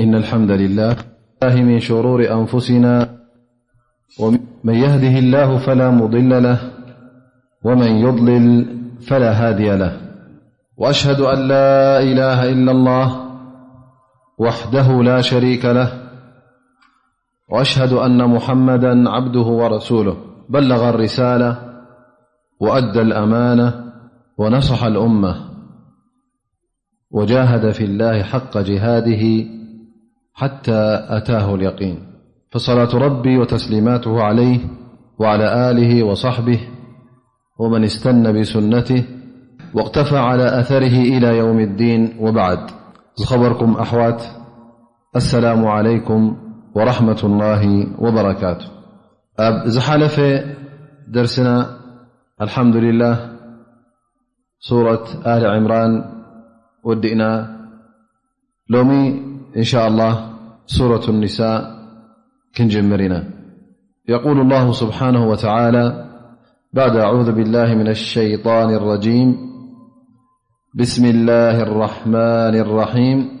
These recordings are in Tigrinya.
إن الحمد للهله من شرور أنفسنا من يهده الله فلا مضل له ومن يضلل فلا هادي له وأشهد أن لا إله إلا الله وحده لا شريك له وأشهد أن محمدا عبده ورسوله بلغ الرسالة وأدى الأمانة ونصح الأمة وجاهد في الله حق جهاده حتى أتاه اليقين فصلاة ربي وتسليماته عليه وعلى آله وصحبه ومن استن بسنته واقتفى على أثره إلى يوم الدين وبعد خبركم أحوات السلام عليكم ورحمة الله وبركاته زحلفة درسنا الحمد لله سورة آل عمران والدئنا لمي إنشاء الله - سورة النساء كن جمرنا يقول الله سبحانه وتعالى بعد أعوذ بالله من الشيطان الرجيم بسم الله الرحمن الرحيم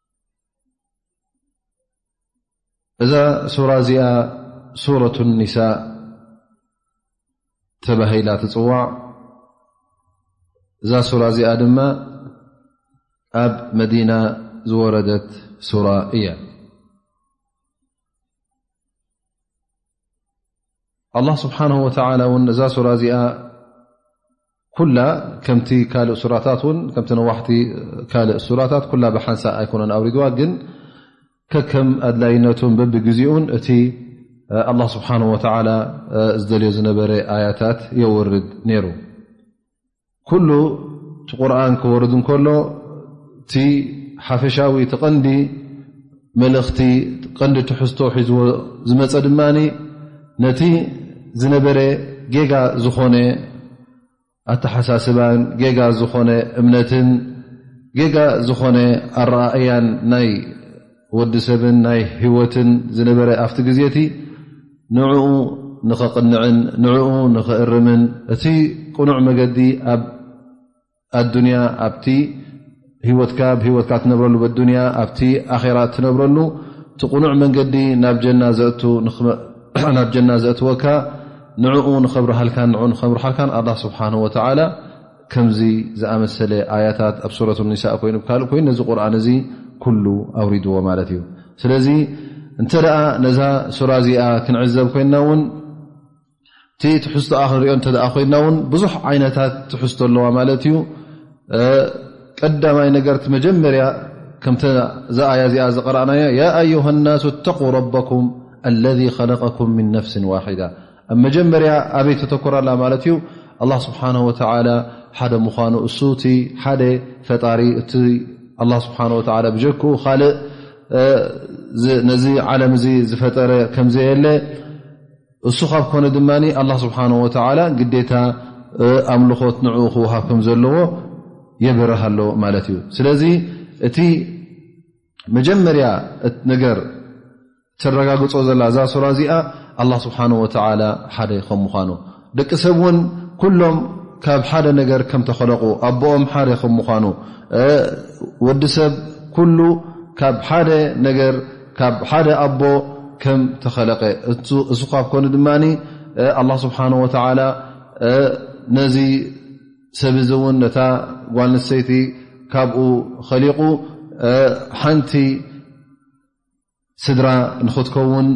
እዛ ሱራ እዚኣ ሱረት ኒሳእ ተባሂላ ትፅዋዕ እዛ ሱራ እዚኣ ድማ ኣብ መዲና ዝወረደት ሱራ እያ ኣላ ስብሓን ወተላ እውን እዛ ሱራ እዚኣ ኩላ ከምቲ ካልእ ሱራታት ን ከምቲ ነዋሕቲ ካልእ ሱራታት ኩላ ብሓንሳ ኣይኮነን ኣውሪድዋ ግን ከከም ኣድላይነቱን በቢ ግዜኡን እቲ ኣላ ስብሓን ወተላ ዝደልዮ ዝነበረ ኣያታት የውርድ ነይሩ ኩሉ እቲ ቁርን ክወርድ እንከሎ እቲ ሓፈሻዊ እቲ ቐንዲ መልእኽቲ ቐንዲ ትሕዝቶ ሒዝዎ ዝመፀ ድማ ነቲ ዝነበረ ጌጋ ዝኾነ ኣተሓሳስባን ጌጋ ዝኾነ እምነትን ጌጋ ዝኾነ ኣረኣእያን ናይ ወዲ ሰብን ናይ ህይወትን ዝነበረ ኣብቲ ግዜ እቲ ንዕኡ ንኸቕንዕን ንዕኡ ንኽእርምን እቲ ቅኑዕ መገዲ ኣብ ኣዱንያ ኣብቲ ህወትካ ብህወትካ ትነብረሉ ኣዱንያ ኣብቲ ኣራ ትነብረሉ እቲ ቅኑዕ መንገዲ ናብ ጀና ዘእትወካ ንዕኡ ንኸብርሃልካን ንኡ ንኸምርሃልካን ኣላ ስብሓን ወተዓላ ከምዚ ዝኣመሰለ ኣያታት ኣብ ሱረት ኒሳእ ኮይኑ ብ ካልእ ኮይኑ ነዚ ቁርን እዚ ኩሉ ኣውሪድዎ ማለት እዩ ስለዚ እንተ ነዛ ሱራ እዚኣ ክንዕዘብ ኮይና ውን እቲ ትሕዝቶኣ ክንሪኦ እተ ኮይና ውን ብዙሕ ዓይነታት ትሕዝቶ ኣለዋ ማለት እዩ ቀዳማይ ነገርት መጀመርያ ከምተ እዛ ኣያ እዚኣ ዝቀረኣናዮ ያ ኣዩሃ ናሱ እተቁ ረበኩም ለذ ኸለቀኩም ምን ነፍሲ ዋዳ ኣብ መጀመርያ ኣበይ ተተኮራላ ማለት እዩ ኣላ ስብሓን ወተላ ሓደ ምዃኑ እሱ እቲ ሓደ ፈጣሪ እቲ ኣላ ስብሓን ወተላ ብጀክኡ ካልእ ነዚ ዓለም እዚ ዝፈጠረ ከምዘየለ እሱ ካብ ኮነ ድማ ኣላ ስብሓን ወተላ ግዴታ ኣምልኾት ንኡ ክውሃብ ከም ዘለዎ የብርሃ ኣሎ ማለት እዩ ስለዚ እቲ መጀመርያ ነገር ተረጋግጾ ዘላ እዛ ሱራ እዚኣ ኣላ ስብሓን ወተላ ሓደ ከም ምዃኑ ደቂ ሰብ እውን ኩሎም ካብ ሓደ ነገር ከም ተኸለቑ ኣቦኦም ሓደ ከም ምዃኑ ወዲ ሰብ ኩሉ ካብ ሓደ ነገር ካብ ሓደ ኣቦ ከም ተኸለቀ እሱ ካብ ኮኑ ድማ ኣላ ስብሓን ወተላ ነዚ ሰብ እዚ እውን ነታ ጓል ንሰይቲ ካብኡ ኸሊቑ ሓንቲ ስድራ ንኽትከውን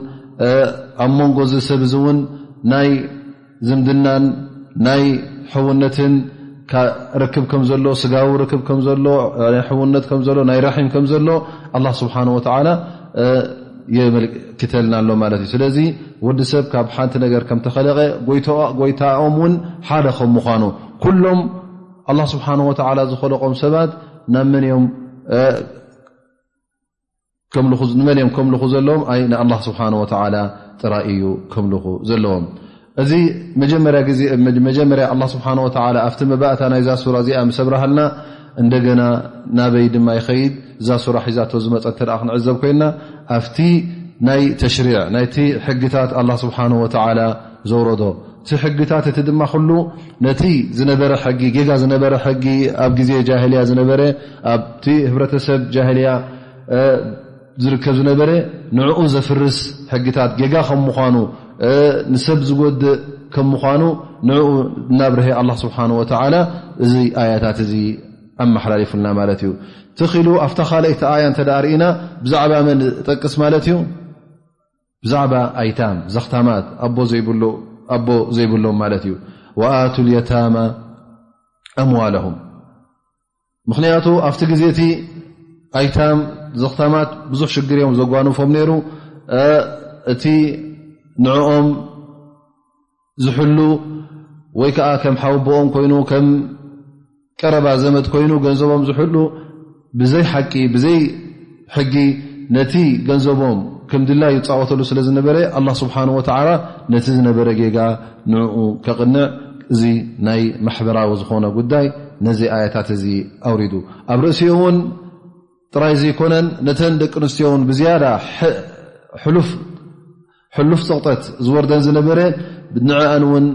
ኣብ መንጎ እዚ ሰብ እዚ እውን ናይ ዝምድናን ናይ ሕውነትን ርክብ ከም ዘሎ ስጋዊ ርክብ ከምዘሎ ናይ ሕውነት ከምዘሎ ናይ ራሒም ከም ዘሎ ኣላ ስብሓን ወተዓላ የመልክተልና ኣሎ ማለት እዩ ስለዚ ወዲ ሰብ ካብ ሓንቲ ነገር ከም ተኸለቀ ጎይታኦም እውን ሓደ ከም ምኳኑ ኩሎም ኣላ ስብሓን ወተላ ዝኸለቆም ሰባት ናብ መን ዮም ንመን እዮም ከምልኹ ዘለዎም ኣይ ንኣላ ስብሓን ወተላ ጥራይ እዩ ከምልኹ ዘለዎም እዚ መጀመርያ ግዜ መጀመርያ ኣላ ስብሓን ወተላ ኣብቲ መባእታ ናይዛ ሱራ እዚኣ ምስ ኣብርሃልና እንደገና ናበይ ድማ ይኸይድ እዛ ሱራ ሒዛቶ ዝመፀ እተ ክንዕዘብ ኮይና ኣብቲ ናይ ተሽሪዕ ናይቲ ሕግታት ኣላ ስብሓን ወተላ ዘውረዶ እቲ ሕግታት እቲ ድማ ኩሉ ነቲ ዝነበረ ሕጊ ጌጋ ዝነበረ ሕጊ ኣብ ግዜ ጃህልያ ዝነበረ ኣብቲ ህብረተሰብ ጃህልያ ዝርከብ ዝነበረ ንዕኡ ዘፍርስ ሕግታት ጌጋ ከም ምኳኑ ንሰብ ዝጎድእ ከም ምኳኑ ንዕኡ እናብርሀ ኣላ ስብሓን ወተላ እዚ ኣያታት እዚ ኣመሓላሊፉልና ማለት እዩ ትኽኢሉ ኣብታ ካልይቲ ኣያ እንተ ርእና ብዛዕባ መን ጠቅስ ማለት እዩ ብዛዕባ ኣይታም ዘኽታማት ኣቦ ዘይብሉ ኣቦ ዘይብሎም ማለት እዩ ወኣቱ ልየታማ ኣምዋልም ምክንያቱ ኣብቲ ግዜ እቲ ኣይታም ዘኽታማት ብዙሕ ሽግር እዮም ዘጓንፎም ነይሩ እቲ ንዕኦም ዝሕሉ ወይ ከዓ ከም ሓውቦኦም ኮይኑ ከም ቀረባ ዘመት ኮይኑ ገንዘቦም ዝሕሉ ብዘይ ሓቂ ብዘይ ሕጊ ነቲ ገንዘቦም ከም ድላይ ይፃወተሉ ስለ ዝነበረ ኣላ ስብሓን ወተዓላ ነቲ ዝነበረ ጌጋ ንኡ ከቕንዕ እዚ ናይ ማሕበራዊ ዝኾነ ጉዳይ ነዚ ኣያታት እዚ ኣውሪዱ ኣብ ርእሲኡ እውን ጥራይ ዘይኮነን ነተን ደቂ ኣንስትዮ ውን ብዝያዳ ሕሉፍ ሕሉፍ ፀቕጠት ዝወርደን ዝነበረ ንዐኣን እውን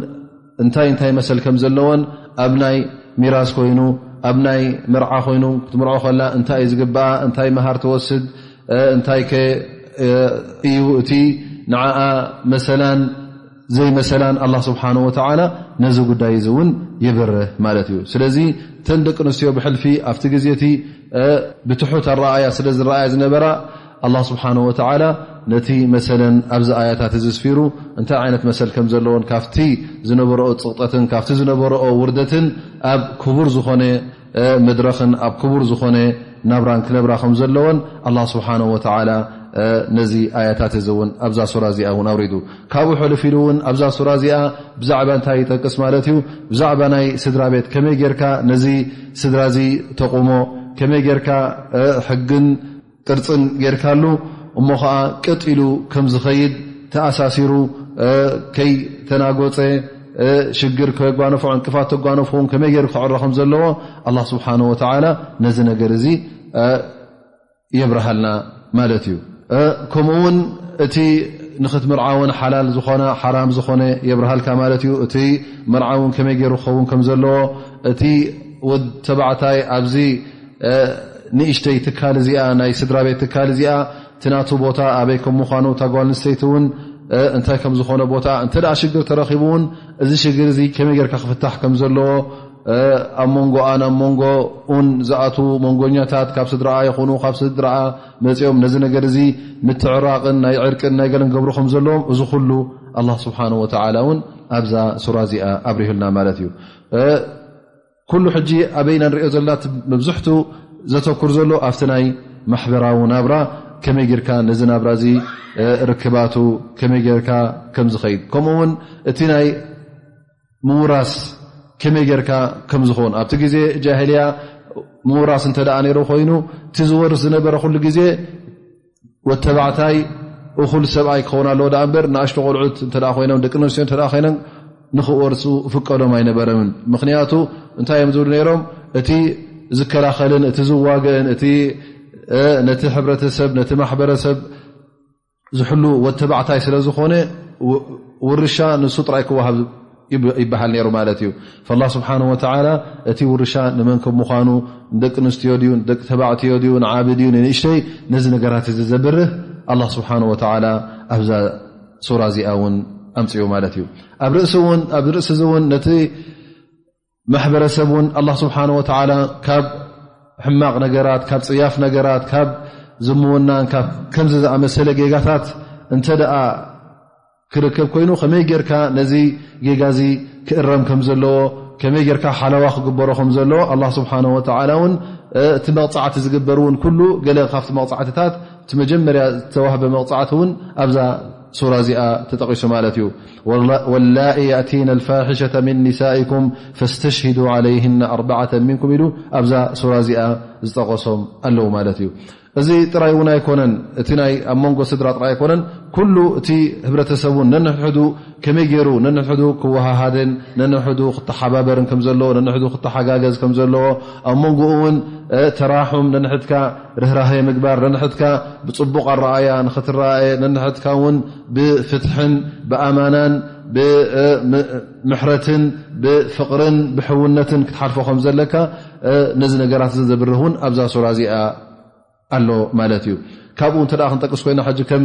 እንታይ እንታይ መሰል ከም ዘለዎን ኣብ ናይ ሚራስ ኮይኑ ኣብ ናይ መርዓ ኮይኑ ክትምርዖ ከላ እንታይ እዩ ዝግብኣ እንታይ መሃር ተወስድ እንታይ ከ እዩ እቲ ንዓኣ መሰላን ዘይመሰላን ኣላ ስብሓን ወተዓላ ነዚ ጉዳይ እዚ እውን ይብርህ ማለት እዩ ስለዚ እተን ደቂ ኣንስትዮ ብሕልፊ ኣብቲ ግዜ እቲ ብትሑት ኣረኣያ ስለ ዝረኣያ ዝነበራ ኣላህ ስብሓን ወተዓላ ነቲ መሰለን ኣብዚ ኣያታት እዚ ስፊሩ እንታይ ዓይነት መሰል ከም ዘለዎን ካብቲ ዝነበረኦ ፅቕጠትን ካብቲ ዝነበረኦ ውርደትን ኣብ ክቡር ዝኾነ መድረኽን ኣብ ክቡር ዝኾነ ናብራን ክነብራ ከም ዘለዎን ኣላ ስብሓን ወተዓላ ነዚ ኣያታት እዚ እውን ኣብዛ ሱራ እዚኣ እውን ኣውሪዱ ካብኡ ሕልፍ ኢሉ እውን ኣብዛ ሱራ እዚኣ ብዛዕባ እንታይ ይጠቅስ ማለት እዩ ብዛዕባ ናይ ስድራ ቤት ከመይ ጌርካ ነዚ ስድራ እዚ ተቑሞ ከመይ ጌርካ ሕግን ቅርጽን ጌርካሉ እሞ ኸዓ ቅጥ ኢሉ ከም ዝኸይድ ተኣሳሲሩ ከይተናጎፀ ሽግር ከጓነፎ ዕንቅፋት ተጓነፎ ውን ከመይ ገይሩ ክዕረ ከም ዘለዎ ኣላ ስብሓን ወተላ ነዚ ነገር እዚ የብርሃልና ማለት እዩ ከምኡ ውን እቲ ንክትምርዓውን ሓላል ዝኾነ ሓራም ዝኾነ የብርሃልካ ማለት እዩ እቲ መርዓውን ከመይ ገይሩ ክኸውን ከም ዘለዎ እቲ ወ ተባዕታይ ኣብዚ ንእሽተይ ትካል እዚኣ ናይ ስድራ ቤት ትካል እዚኣ እቲ ናቱ ቦታ ኣበይ ከም ምኳኑ እታ ጓል ንስተይቲ እውን እንታይ ከም ዝኾነ ቦታ እንተ ሽግር ተረኪቡ እውን እዚ ሽግር እዚ ከመይ ጌርካ ክፍታሕ ከም ዘለዎ ኣብ መንጎኣን ኣብ መንጎ ን ዝኣት መንጎኛታት ካብ ስድራኣ ይኹኑ ካብ ስድራኣ መፂኦም ነዚ ነገር እዚ ምትዕራቕን ናይ ዕርቅን ናይ ገለን ገብሩ ከም ዘለዎም እዚ ኩሉ ኣላ ስብሓን ወተዓላ እውን ኣብዛ ሱራ እዚኣ ኣብሪህልና ማለት እዩ ኩሉ ሕጂ ኣበይና ንሪኦ ዘለና መብዝሕቱ ዘተኩር ዘሎ ኣብቲ ናይ ማሕበራዊ ናብራ ከመይ ጌርካ ነዚ ናብራ እዚ ርክባቱ ከመይ ጌርካ ከም ዝኸይድ ከምኡ ውን እቲ ናይ ምውራስ ከመይ ጌርካ ከም ዝኸውን ኣብቲ ግዜ ጃሂልያ ምውራስ እንተደኣ ነይሩ ኮይኑ እቲ ዝወርስ ዝነበረ ኩሉ ግዜ ወተባዕታይ እኹል ሰብኣይ ክኸውን ኣለዎ ኣ በር ንኣሽቶ ቆልዑት እተ ኮይኖም ደቂ ኣንስትዮ እተ ኮይኖም ንክወርፁ ፍቀዶም ኣይነበረምን ምክንያቱ እንታይ እዮም ዝብሉ ነይሮም እቲ ዝከላኸልን እቲ ዝዋግእን እቲ ነቲ ሕብረተሰብ ነቲ ማሕበረሰብ ዝሕሉ ወተባዕታይ ስለዝኾነ ውርሻ ንሱ ጥራይ ክወሃብ ይበሃል ነሩ ማለት እዩ ላ ስብሓን ወተላ እቲ ውርሻ ንመን ከም ምኳኑ ንደቂ ኣንስትዮ ድዩ ንደቂ ተባዕትዮ ድዩ ንዓብ ድዩ ንንእሽተይ ነዚ ነገራት እዚ ዘብርህ ኣላ ስብሓን ወተላ ኣብዛ ሱራ እዚኣ እውን ኣምፅኡ ማለት እዩ ኣብ ርእሲ እዚ እውን ነቲ ማሕበረሰብ እውን ኣላ ስብሓን ወተዓላ ካብ ሕማቕ ነገራት ካብ ፅያፍ ነገራት ካብ ዝምውናን ካብ ከምዚ ዝኣመሰለ ጌጋታት እንተ ደኣ ክርከብ ኮይኑ ከመይ ጌርካ ነዚ ጌጋ እዚ ክእረም ከም ዘለዎ ከመይ ጌርካ ሓለዋ ክግበሮ ከም ዘለዎ ኣላ ስብሓን ወተዓላ እውን እቲ መቕፃዕቲ ዝግበር እውን ኩሉ ገለ ካብቲ መቕፃዕትታት እቲ መጀመርያ ዝተዋህበ መቕፃዕቲ እውን ኣብዛ ሱራ እዚኣ ተጠቒሱ ማለት እዩ ወላኢ የእቲነ ኣልፋሒሸተ ምን ኒሳኢኩም ፈስተሽሂዱ ዓለይህና ኣርባዓተ ምንኩም ኢሉ ኣብዛ ሱራ እዚኣ ዝጠቐሶም ኣለዉ ማለት እዩ እዚ ጥራይ እውን ኣይኮነን እቲ ናይ ኣብ መንጎ ስድራ ጥራይ ኣይኮነን ኩሉ እቲ ህብረተሰብን ነንሕሕዱ ከመይ ገይሩ ነንሕሕዱ ክወሃሃድን ነንሕሕዱ ክተሓባበርን ከም ዘለዎ ነንሕሕዱ ክተሓጋገዝ ከም ዘለዎ ኣብ መንጎኡ እውን ተራሑም ነንሕድካ ርህራሄ ምግባር ነንሕድካ ብፅቡቕ ኣረኣያ ንክትረኣየ ነንሕድካ ውን ብፍትሕን ብኣማናን ብምሕረትን ብፍቕርን ብሕውነትን ክትሓልፎ ከም ዘለካ ነዚ ነገራት እ ዘብርህ ውን ኣብዛ ሱራ እዚኣ ኣሎ ማለት እዩ ካብኡ እተ ክንጠቅስ ኮይና ከም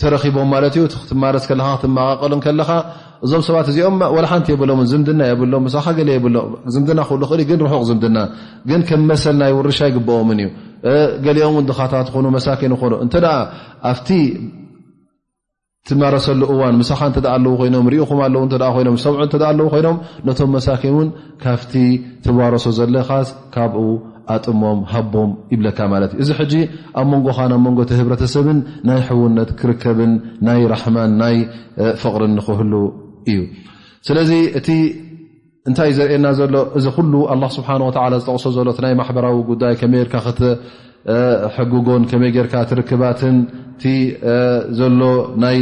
ተረኺቦም ማለት እዩ ክትማረስ ከለካ ክትመቓቐል ከለኻ እዞም ሰባት እዚኦም ወላ ሓንቲ የብሎም ዝምድና የብሎም ምሳኻ ገለ የብሎ ዝምድና ክሉ ክእል ግን ርሑቕ ዝምድና ግን ከም መሰል ናይ ውርሻ ይግብኦምን እዩ ገሊኦም ውን ድኻታት ኾኑ መሳኪን ኾኑ እንተ ኣብቲ ትማረሰሉ እዋን ምሳኻ እተ ኣለዉ ኮይኖም ርኢኹም ኣለዉ ኮይኖም ሰምዑ እተ ኣለዉ ኮይኖም ነቶም መሳኪን እውን ካብቲ ትባረሶ ዘለኻስ ካብኡ ኣጥሞም ሃቦም ይብለካ ማለት እዩ። እዚ ሕጂ ኣብ መንጎኻን ኣብ መንጎ እቲ ህብረተሰብን ናይ ሕውነት ክርከብን ናይ ራሕማን ናይ ፍቕርን ንክህሉ እዩ። ስለዚ እቲ እንታይ እዩ ዘርእየና ዘሎ እዚ ኩሉ ኣላ ስብሓን ወላ ዝጠቕሶ ዘሎ እቲ ናይ ማሕበራዊ ጉዳይ ከመይ ጌርካ ክትሕግጎን ከመይ ጌርካ ትርክባትን እቲ ዘሎ ናይ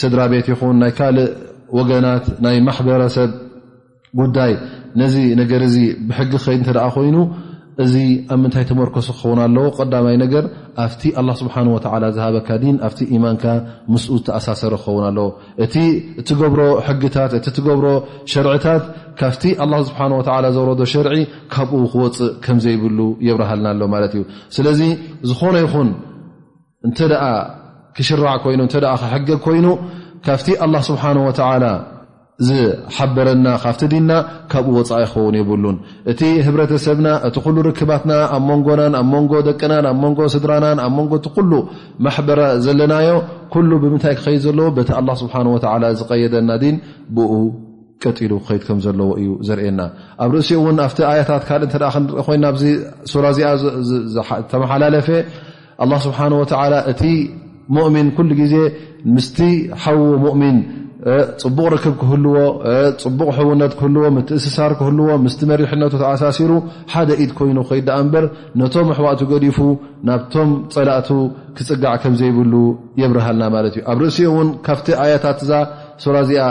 ስድራ ቤት ይኹን ናይ ካልእ ወገናት ናይ ማሕበረሰብ ጉዳይ ነዚ ነገር እዚ ብሕጊ ክኸይድ እተ ኮይኑ እዚ ኣብ ምንታይ ተመርኮሲ ክኸውን ኣለዎ ቀዳማይ ነገር ኣብቲ ኣላ ስብሓን ወተላ ዝሃበካ ዲን ኣብቲ ኢማንካ ምስኡ ዝተኣሳሰረ ክኸውን ኣለዎ እቲ እትገብሮ ሕግታት እቲ እትገብሮ ሸርዕታት ካብቲ ኣላ ስብሓን ወላ ዘውረዶ ሸርዒ ካብኡ ክወፅእ ከምዘይብሉ የብርሃልና ኣሎ ማለት እዩ ስለዚ ዝኾነ ይኹን እንተ ክሽራዕ ኮይኑ እተ ክሕገግ ኮይኑ ካብቲ ኣላ ስብሓን ወተላ ዝሓበረና ካብቲ ዲና ካብኡ ወፃኢ ክኸውን የብሉን እቲ ህብረተሰብና እቲ ኩሉ ርክባትና ኣብ መንጎናን ኣብ መንጎ ደቅናን ኣብ መንጎ ስድራናን ኣብ መንጎ እቲ ኩሉ ማሕበረ ዘለናዮ ኩሉ ብምንታይ ክኸይድ ዘለዎ በቲ ኣላ ስብሓን ወተላ ዝቀየደና ዲን ብኡ ቀጢሉ ክኸይድ ከም ዘለዎ እዩ ዘርእየና ኣብ ርእሲ እውን ኣብቲ ኣያታት ካልእ እተ ክንርኢ ኮይና ኣብዚ ሱራ እዚኣ ዝተመሓላለፈ ኣላ ስብሓን ወተዓላ እቲ ሙእሚን ኩሉ ግዜ ምስቲ ሓዉ ሙእሚን ፅቡቕ ርክብ ክህልዎ ፅቡቕ ሕውነት ክህልዎ ምትእስሳር ክህልዎ ምስቲ መሪሕነቱ ተኣሳሲሩ ሓደ ኢድ ኮይኑ ከይድ ዳኣ እምበር ነቶም ኣሕዋእቱ ገዲፉ ናብቶም ፀላእቱ ክፅጋዕ ከም ዘይብሉ የብርሃልና ማለት እዩ ኣብ ርእሲኡ እውን ካብቲ ኣያታት እዛ ሱራ እዚኣ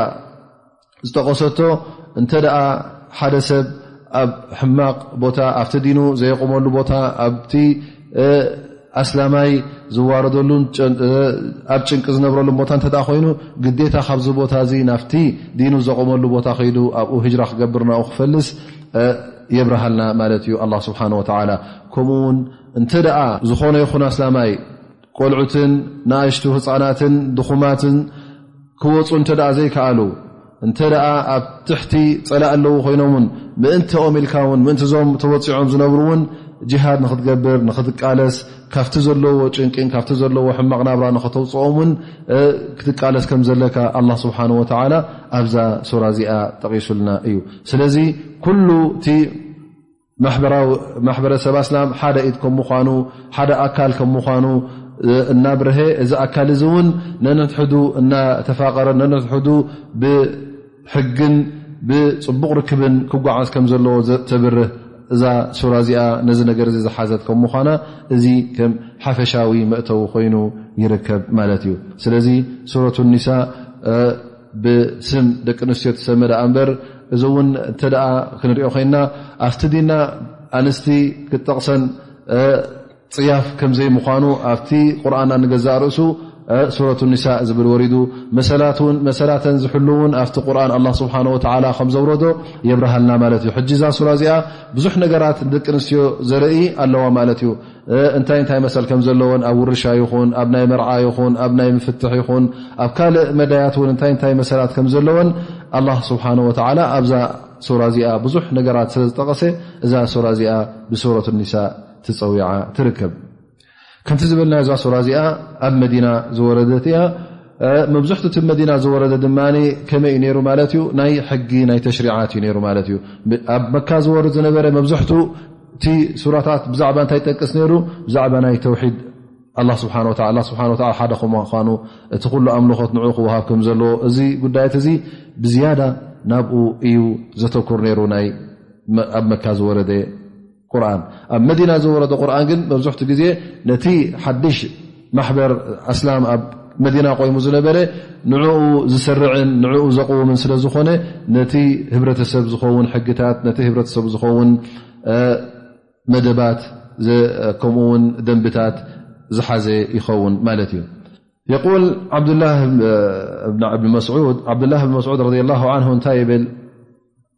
ዝጠቐሰቶ እንተ ሓደ ሰብ ኣብ ሕማቕ ቦታ ኣብቲ ዲኑ ዘየቑመሉ ቦታ ኣብቲ ኣስላማይ ዝዋረደሉን ኣብ ጭንቂ ዝነብረሉን ቦታ እተ ኮይኑ ግዴታ ካብዚ ቦታ እዚ ናብቲ ዲኑ ዘቑመሉ ቦታ ከይዱ ኣብኡ ህጅራ ክገብር ናኡ ክፈልስ የብርሃልና ማለት እዩ ኣላ ስብሓን ወተዓላ ከምኡ ውን እንተ ዝኾነ ይኹን ኣስላማይ ቆልዑትን ንኣሽቱ ህፃናትን ድኹማትን ክወፁ እንተ ዘይከኣሉ እንተ ኣብ ትሕቲ ፀላእ ኣለዉ ኮይኖምውን ምእንቲ ኦም ኢልካ ውን ምእንቲ ዞም ተወፂዖም ዝነብሩ እውን ጅሃድ ንክትገብር ንክትቃለስ ካብቲ ዘለዎ ጭንቂን ካብቲ ዘለዎ ሕማቕ ናብራ ንክተውፅኦም ውን ክትቃለስ ከም ዘለካ ኣላ ስብሓን ወተላ ኣብዛ ሱራ እዚኣ ጠቒሱልና እዩ ስለዚ ኩሉ እቲ ማሕበረሰብ ኣስላም ሓደ ኢድ ከም ምኳኑ ሓደ ኣካል ከም ምኳኑ እናብርሀ እዚ ኣካል እዚ እውን ነንሕዱ እናተፋቀረ ነንሕዱ ብሕግን ብፅቡቕ ርክብን ክጓዓዝ ከም ዘለዎ ተብርህ እዛ ሱራ እዚኣ ነዚ ነገር እዚ ዝሓዘት ከም ምኳና እዚ ከም ሓፈሻዊ መእተዊ ኮይኑ ይርከብ ማለት እዩ ስለዚ ሱረት ኒሳ ብስም ደቂ ኣንስትዮ ተሰመ ዳኣ እምበር እዚ እውን እንተ ክንሪኦ ኮይንና ኣብቲ ዲና ኣንስቲ ክጠቕሰን ፅያፍ ከምዘይ ምኳኑ ኣብቲ ቁርኣና ንገዛእ ርእሱ ሱረት ኒሳ ዝብል ወሪዱ መሰላተን ዝሕሉ እውን ኣብቲ ቁርን ኣላ ስብሓን ወላ ከም ዘውረዶ የብርሃልና ማለት እዩ ሕጂ እዛ ሱራ እዚኣ ብዙሕ ነገራት ንደቂ ኣንስትዮ ዘርኢ ኣለዋ ማለት እዩ እንታይ እንታይ መሰል ከም ዘለዎን ኣብ ውርሻ ይኹን ኣብ ናይ መርዓ ይኹን ኣብ ናይ ምፍትሕ ይኹን ኣብ ካልእ መዳያት እውን እንታይ እንታይ መሰላት ከም ዘለዎን ኣላ ስብሓን ወተዓላ ኣብዛ ሱራ እዚኣ ብዙሕ ነገራት ስለ ዝጠቐሰ እዛ ሱራ እዚኣ ብሱረት ኒሳ ትፀዊዓ ትርከብ ከምቲ ዝበልና እዛ ሱራ እዚኣ ኣብ መዲና ዝወረደት እያ መብዝሕቱ እቲ መዲና ዝወረደ ድማ ከመይ እዩ ነይሩ ማለት እዩ ናይ ሕጊ ናይ ተሽሪዓት እዩ ነይሩ ማለት እዩ ኣብ መካ ዝወርድ ዝነበረ መብዝሕቱ እቲ ሱራታት ብዛዕባ እንታይ ጠቅስ ነይሩ ብዛዕባ ናይ ተውሒድ ኣላ ስብሓ ላ ስብሓ ሓደ ከምኳኑ እቲ ኩሉ ኣምልኾት ንዑ ክወሃብ ከም ዘለዎ እዚ ጉዳያት እዚ ብዝያዳ ናብኡ እዩ ዘተኩር ነይሩ ኣብ መካ ዝወረደ ቁርን ኣብ መዲና ዝወረደ ቁርን ግን መብዝሕቲ ግዜ ነቲ ሓድሽ ማሕበር ኣስላም ኣብ መዲና ቆይሙ ዝነበረ ንኡ ዝስርዕን ንኡ ዘቕውምን ስለ ዝኾነ ነቲ ህብረተሰብ ዝኸውን ሕግታት ነቲ ህብረተሰብ ዝኸውን መደባት ከምኡ ውን ደንብታት ዝሓዘ ይኸውን ማለት እዩ የል ዓብዱላ ብን መስዑድ ረ ላ ን እንታይ ይብል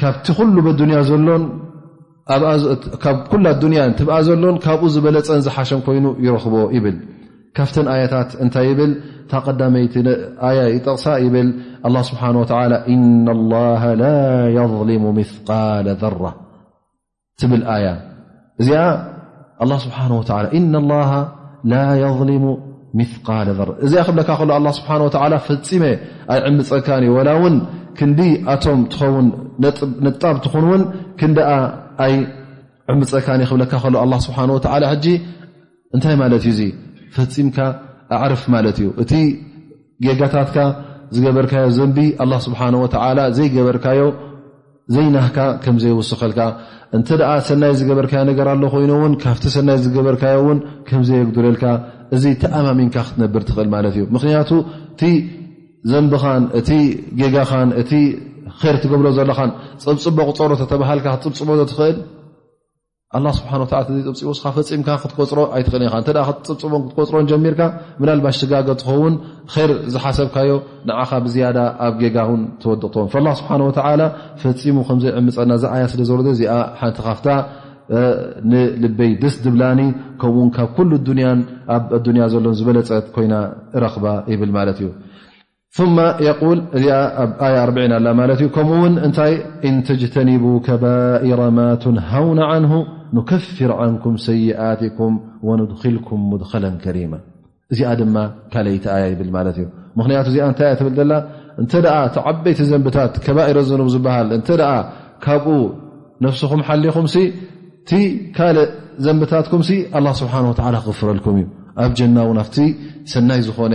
ካብቲ ኩሉ በዱንያ ዘሎን ካብ ኩላ ዱንያ ትብኣ ዘሎን ካብኡ ዝበለፀን ዝሓሸን ኮይኑ ይረኽቦ ይብል ካብተን ኣያታት እንታይ ይብል እታ ቀዳመይቲ ኣያ ይጠቕሳ ይብል ኣላ ስብሓን ወተላ ኢነ ላ ላ የظሊሙ ምቃል ዘራ ትብል ኣያ እዚኣ ኣላ ስብሓን ወላ እና ላ ላ የظሊሙ ምቃል ዘር እዚኣ ክብለካ ከሎ ኣላ ስብሓን ወላ ፈፂመ ኣይዕምፀካን እዩ ወላ እውን ክንዲ ኣቶም ትኸውን ነጣብ ትኹን እውን ክንደኣ ኣይ ዕምፀካን እዩ ክብለካ ከሎ ኣላ ስብሓን ወላ ሕጂ እንታይ ማለት እዩ እዙ ፈፂምካ ኣዕርፍ ማለት እዩ እቲ ጌጋታትካ ዝገበርካዮ ዘንቢ ኣላ ስብሓን ወላ ዘይገበርካዮ ዘይናህካ ከም ዘይውስኸልካ እንተ ሰናይ ዝገበርካዮ ነገር ኣሎ ኮይኑ ውን ካብቲ ሰናይ ዝገበርካዮ ውን ከም ዘየጉድለልካ እዚ ተኣማሚንካ ክትነብር ትኽእል ማለት እዩ ምክንያቱ እቲ ዘንብኻን እቲ ጌጋኻን እቲ ር ትገብሮ ዘለኻን ፀብፅቦ ቁፀሮ ተተባሃልካ ክትፅብፅቦ ዶ ትኽእል ኣላ ስብሓን ወላ ተዘይፅብፂቡ ስኻ ፈፂምካ ክትቆፅሮ ኣይትኽእል ኢኻ እተ ክትፅብፅቦን ክትቆፅሮን ጀሚርካ ምናልባሽ ትጋገ ትኸውን ር ዝሓሰብካዮ ንዓኻ ብዝያዳ ኣብ ጌጋ ውን ተወድቕ ትኸውን ላ ስብሓን ወላ ፈፂሙ ከምዘይዕምፀና እዚ ዓያ ስለ ዘወረደ እዚኣ ሓንቲ ካፍታ ንልበይ ደስ ድብላኒ ከምኡውን ካብ ኩሉ ኣዱንያን ኣብ ኣዱንያ ዘሎን ዝበለፀት ኮይና እረኽባ ይብል ማለት እዩ ثم يقول እዚኣ ኣብ ኣያ ኣርብዒን ኣላ ማለት እዩ ከምኡ ውን እንታይ እን ተጅተኒቡ ከባኢረ ማ ትንሃውነ ዓንሁ ንከፍር ዓንኩም ሰይኣትኩም ወንድክልኩም ሙድኸለ ከሪማ እዚኣ ድማ ካለይቲ ኣያ ይብል ማለት እዩ ምክንያቱ እዚኣ እንታይ እያ ትብል ዘላ እንተ እቲ ዓበይቲ ዘንብታት ከባኢረ ዝኑብ ዝበሃል እንተ ካብኡ ነፍስኹም ሓሊኹም ሲ እቲ ካልእ ዘንብታትኩም ሲ ኣላ ስብሓን ወላ ክፍረልኩም እዩ ኣብ ጀና ውን ኣብቲ ሰናይ ዝኾነ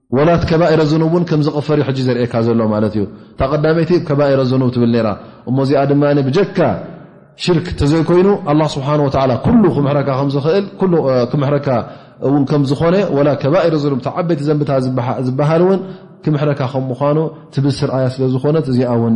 ወላ እቲ ከባኢረ ዝኑብ እውን ከም ዝቕፈር ዩ ሕጂ ዘርእካ ዘሎ ማለት እዩ እታ ቀዳመይቲ ከባኢረ ዝኑብ ትብል ነራ እሞ እዚኣ ድማ ብጀካ ሽርክ ተዘይኮይኑ ኣላ ስብሓን ወላ ኩሉ ክምሕረካ ከምዝኽእል ሉ ክምሕረካ እውን ከም ዝኾነ ወላ ከባኢረ ዝኑብ ተዓበይቲ ዘንብታ ዝበሃል እውን ክምሕረካ ከም ምኳኑ ትብስር ኣያ ስለ ዝኾነት እዚኣ እውን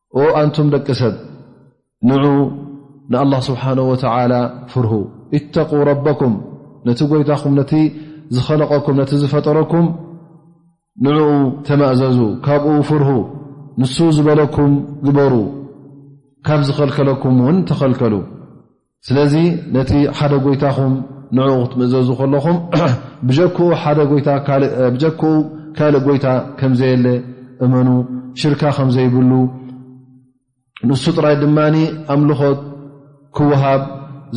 ኦ ኣንቱም ደቂ ሰብ ንዑ ንኣላ ስብሓን ወተላ ፍርሁ እተቁ ረበኩም ነቲ ጎይታኹም ነቲ ዝኸለቀኩም ነቲ ዝፈጠረኩም ንዕኡ ተማእዘዙ ካብኡ ፍርሁ ንሱ ዝበለኩም ግበሩ ካብ ዝኸልከለኩም እውን ተኸልከሉ ስለዚ ነቲ ሓደ ጎይታኹም ንዕኡ ክትምእዘዙ ከለኹም ብጀክኡ ካልእ ጎይታ ከም ዘየለ እመኑ ሽርካ ከም ዘይብሉ ንሱ ጥራይ ድማ ኣምልኾት ክወሃብ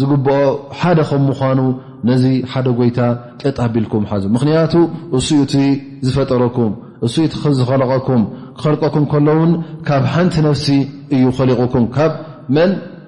ዝግብኦ ሓደ ከም ምዃኑ ነዚ ሓደ ጎይታ ቀጥ ኣቢልኩም ሓዙ ምኽንያቱ እሱ እቲ ዝፈጠረኩም እሱ እቲ ዝኸለቀኩም ክኸልቀኩም ከሎውን ካብ ሓንቲ ነፍሲ እዩ ኸሊቁኩም ካብ መን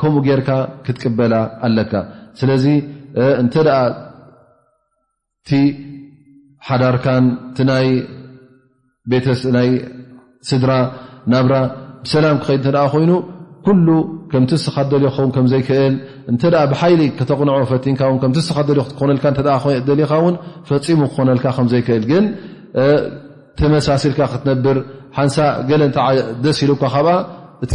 ከምኡ ጌርካ ክትቅበላ ኣለካ ስለዚ እንተ እቲ ሓዳርካን ናይ ናይ ስድራ ናብራ ብሰላም ክኸይድ እተ ኮይኑ ኩሉ ከምቲ ስኻ ደልዮ ክኸውን ከምዘይክእል እንተ ብሓይሊ ከተቕንዖ ፈቲንካ ን ከምቲ ስኻ ደልዮ ክትኮነልካ ደሊኻ ውን ፈፂሙ ክኾነልካ ከምዘይክእል ግን ተመሳሲልካ ክትነብር ሓንሳ ገለ ደስ ኢሉካ ካብኣ እቲ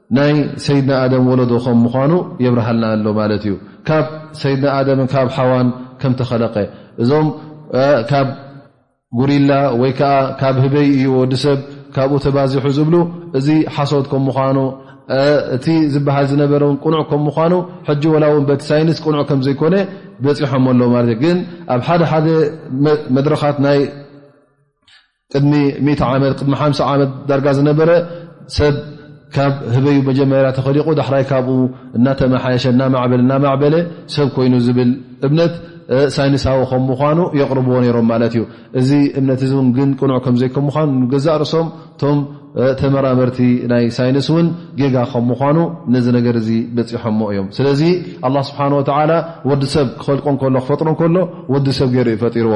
ናይ ሰይድና ኣደም ወለዶ ከም ምዃኑ የብርሃልና ኣሎ ማለት እዩ ካብ ሰይድና ኣደምን ካብ ሓዋን ከም ተኸለቀ እዞም ካብ ጉሪላ ወይ ከዓ ካብ ህበይ እዩ ወዲ ሰብ ካብኡ ተባዚሑ ዝብሉ እዚ ሓሶት ከም ምዃኑ እቲ ዝበሃል ዝነበረ ን ቅኑዕ ከም ምኳኑ ሕጂ ወላ ውን በቲ ሳይንስ ቅኑዕ ከም ዘይኮነ በፂሖም ኣሎ ማለት እዩ ግን ኣብ ሓደ ሓደ መድረኻት ናይ ቅድሚ ሚእቲ ዓመት ቅድሚ ሓምሳ ዓመት ዳርጋ ዝነበረ ሰብ ካብ ህበዩ መጀመርያ ተኸሊቑ ዳሕራይ ካብኡ እናተመሓየሸ እናማዕበለ እናማዕበለ ሰብ ኮይኑ ዝብል እምነት ሳይንሳዊ ከም ምኳኑ የቕርብዎ ነይሮም ማለት እዩ እዚ እምነት እዚ እውን ግን ቅኑዕ ከምዘይከም ምኳኑ ንገዛእ ርእሶም እቶም ተመራመርቲ ናይ ሳይንስ እውን ጌጋ ከም ምኳኑ ነዚ ነገር እዚ በፂሖሞ እዮም ስለዚ ኣላ ስብሓን ወተዓላ ወዲ ሰብ ክኸልቆ ከሎ ክፈጥሮ ከሎ ወዲ ሰብ ገይሩ እዩ ፈጢርዎ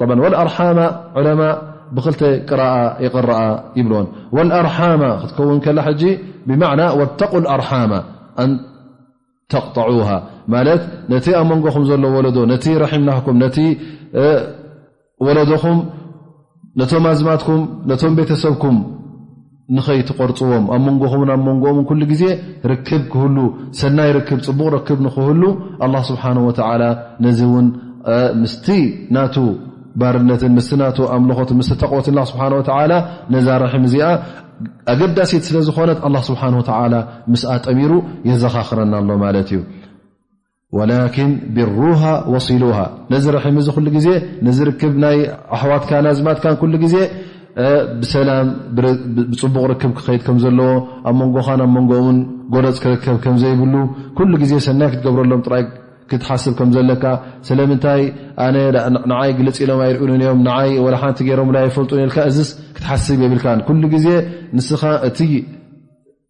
ع والأرحام علماء بل يقرأ يبلن والأرحام تكون ل ج بمعنى واتقوا الأرحام أن تقطعوها ملت نت أمنم ل ول نت رحمنهكم ت ولدم نم أزمتكم نم بتسبكم ንኸይትቆርጽዎም ኣብ መንጎኹምን ኣብ መንጎኦምን ኩሉ ግዜ ርክብ ክህሉ ሰናይ ርክብ ጽቡቕ ርክብ ንክህሉ ኣላ ስብሓን ወተዓላ ነዚ እውን ምስቲ ናቱ ባርነትን ምስ ና ኣምልኾት ምስ ተቕወትና ስብሓን ወተዓላ ነዛ ርሒም እዚኣ ኣገዳሲት ስለ ዝኾነት ኣላ ስብሓን ወተዓላ ምስኣ ጠሚሩ የዘኻኽረና ኣሎ ማለት እዩ ወላኪን ብሩሃ ወሲሉሃ ነዚ ርሒም እዚ ኩሉ ግዜ ነዚ ርክብ ናይ ኣሕዋትካ ናዝማትካን ኩሉ ግዜ ብሰላም ብፅቡቕ ርክብ ክኸይድ ከም ዘለዎ ኣብ መንጎኻን ኣብ መንጎ ውን ጎረፅ ክርከብ ከም ዘይብሉ ኩሉ ግዜ ሰናይ ክትገብረሎም ጥራይ ክትሓስብ ከም ዘለካ ስለምንታይ ኣነ ንዓይ ግልፅ ኢሎም ኣይርእሉን እዮም ንዓይ ወላ ሓንቲ ገይሮም ኣይፈልጡን ኢልካ እዚስ ክትሓስብ የብልካን ኩሉ ግዜ ንስኻ እቲ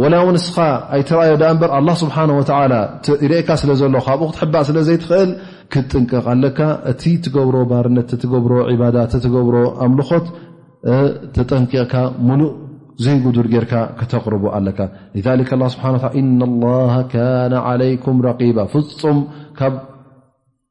ወላ ውን እስኻ ኣይትርኣዮ ድኣ እምበር ኣላ ስብሓን ወተዓላ ይርእካ ስለ ዘሎ ካብኡ ክትሕባእ ስለ ዘይትኽእል ክትጥንቀቕ ኣለካ እቲ ትገብሮ ባርነት ተትገብሮ ዕባዳ ተትገብሮ ኣምልኾት ተጠንቂቕካ ሙሉእ ዘይጉዱል ጌርካ ከተቕርቡ ኣለካ ስ ን ላ ካነ ዓለይኩም ረቂባ ፍፁም ካብ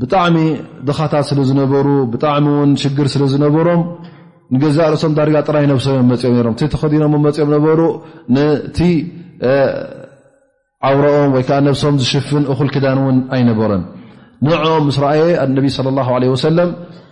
ብጣዕሚ ድኻታት ስለ ዝነበሩ ብጣዕሚ ውን ሽግር ስለ ዝነበሮም ንገዛእ ርእሶም ዳርጋ ጥራይ ነብሶም እዮም መፅኦም ነሮም እቲ ተኸዲኖም መፅኦም ነበሩ ነቲ ዓውረኦም ወይ ከዓ ነብሶም ዝሽፍን እኹል ክዳን እውን ኣይነበረን ንዕኦም ምስ ረኣየ ኣነቢ ለ ላ ለ ወሰለም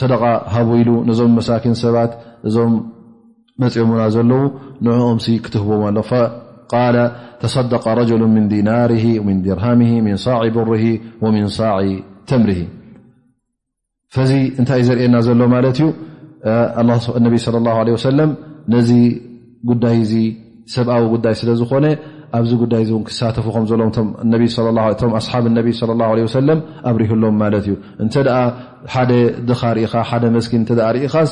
ሰደቃ ሃቡ ኢሉ ነዞም መሳኪን ሰባት እዞም መፅኦሙና ዘለዉ ንዕኦም ክትህቦም ኣሎ ቃል ተሰደቀ ረጅሉ ምን ዲናር ምን ድርሃም ምን ሳዕ ብር ምን ሳዕ ተምር ፈዚ እንታይ ዘርእየና ዘሎ ማለት እዩ ነቢ ለ ለ ሰለም ነዚ ጉዳይ እዚ ሰብኣዊ ጉዳይ ስለ ዝኾነ ኣብዚ ጉዳይ እዚ እውን ክሳተፉ ከም ዘለዎም እቶም ኣስሓብ ነቢ ለ ላ ለ ሰለም ኣብሪህሎም ማለት እዩ እንተ ሓደ ድኻ ርኢኻ ሓደ መስኪን እተ ርኢኻስ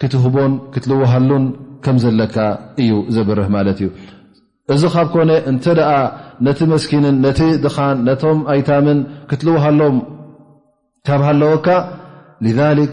ክትህቦን ክትልውሃሉን ከም ዘለካ እዩ ዘብርህ ማለት እዩ እዚ ካብ ኮነ እንተ ደኣ ነቲ መስኪንን ነቲ ድኻን ነቶም ኣይታምን ክትልውሃሎም ካብ ሃለወካ ሊክ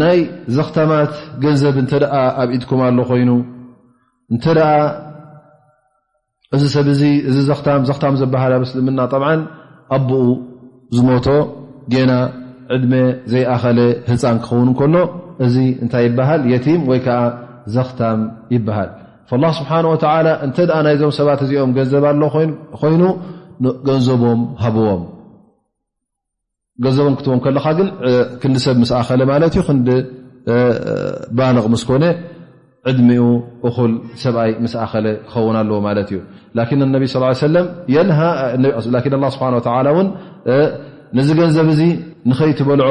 ናይ ዘኽታማት ገንዘብ እንተ ኣብ ኢድኩም ኣሎ ኮይኑ እንተ እዚ ሰብ እዚ እዚ ዘኽታም ዘኽታም ዝበሃል ኣብ እስልምና ጠብዓ ኣቦኡ ዝሞቶ ጌና ዕድመ ዘይኣኸለ ህፃን ክኸውን ከሎ እዚ እንታይ ይበሃል የቲም ወይ ከዓ ዘኽታም ይበሃል ላ ስብሓን ወተላ እንተ ናይዞም ሰባት እዚኦም ገንዘብ ኣሎ ኮይኑ ገንዘቦም ሃብዎም ገንዘቦም ክትቦም ከለኻ ግን ክንዲ ሰብ ምስ ኣኸለ ማለት እዩ ክንዲ ባልቕ ምስ ኮነ ዕድሚኡ እኹል ሰብኣይ ምስ ኣኸለ ክኸውን ኣለዎ ማለት እዩ ላኪን ነቢ ስ ሰለም ላኪን ላ ስብሓን ወላ እውን ነዚ ገንዘብ እዚ ንኸይትበልዖ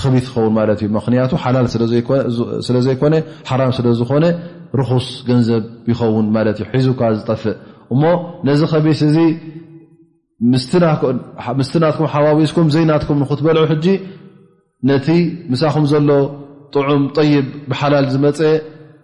ኽቢት ይኸውን ማለት እዩ ምኽንያቱ ሓላል ስለ ዘይኮነ ሓራም ስለ ዝኾነ ርኹስ ገንዘብ ይኸውን ማለት እዩ ሒዙካ ዝጠፍእ እሞ ነዚ ኸቢት እዚ ምስቲ ናትኩም ሓዋዊስኩም ዘይናትኩም ንክትበልዑ ሕጂ ነቲ ምሳኹም ዘሎ ጥዑም ጠይብ ብሓላል ዝመፀ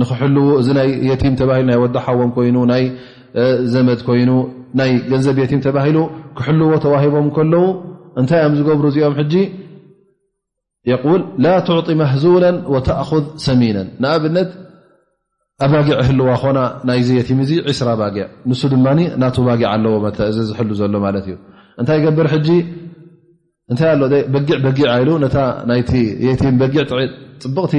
ንክሕልው እዚ ናይ የቲም ተባሂሉ ናይ ወዲ ሓዎም ኮይኑ ናይ ዘመድ ኮይኑ ናይ ገንዘብ የቲም ተባሂሉ ክሕልዎ ተዋሂቦም ከለዉ እንታይ እዮም ዝገብሩ እዚኦም ሕጂ የል ላ ትዕጢ ማህዙላ ወተእኹዝ ሰሚነን ንኣብነት ኣባጊዕ ህልዋ ኮና ናይዚ የቲም እዚ ዕስራ ባጊዕ ንሱ ድማ ናቱ ባጊዕ ኣለዎ መ እዚ ዝሕሉ ዘሎ ማለት እዩ እንታይ ገብር ሕጂ እንታይ ኣሎ በጊዕ በጊዕ ኢሉ ነታ ናይቲ የቲም በጊዕ ፅብቕቲ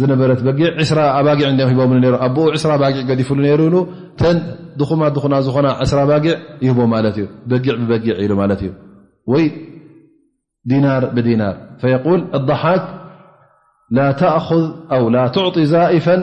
ዝነበረት በጊዕ ዕስራ ኣባጊዕ እንዲኦም ሂቦም ነሩ ኣቦኡ ዕስራ ባጊዕ ገዲፍሉ ነይሩ ኢሉ ተን ድኹማ ድኹና ዝኾና ዕስራ ባጊዕ ይህቦ ማለት እዩ በጊዕ ብበጊዕ ኢሉ ማለት እዩ ወይ ዲናር ብዲናር ፈየቁል ኣضሓክ ላ ተእኹ ኣው ላ ትዕጢ ዛኢፈን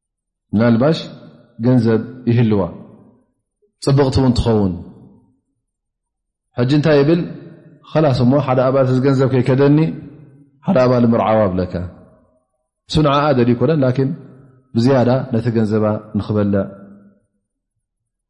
ምናልባሽ ገንዘብ ይህልዋ ፅብቕቲ እውን ትኸውን ሕጂ እንታይ ይብል ኸላስ እሞ ሓደ ኣባል ገንዘብ ከይከደኒ ሓደ ኣባል ምርዓዋ ብለካ ስንዓኣ ደልዩ ኮነ ላኪን ብዝያዳ ነቲ ገንዘባ ንኽበልዕ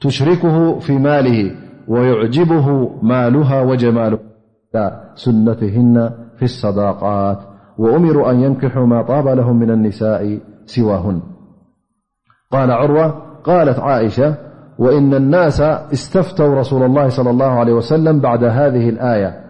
تشركه في ماله ويعجبه مالها وجماله لى سنتهن في الصداقات وأمروا أن ينكحوا ما طاب لهم من النساء سواهن قال عروة قالت عائشة وإن الناس استفتوا رسول الله صلى الله عليه وسلم - بعد هذه الآية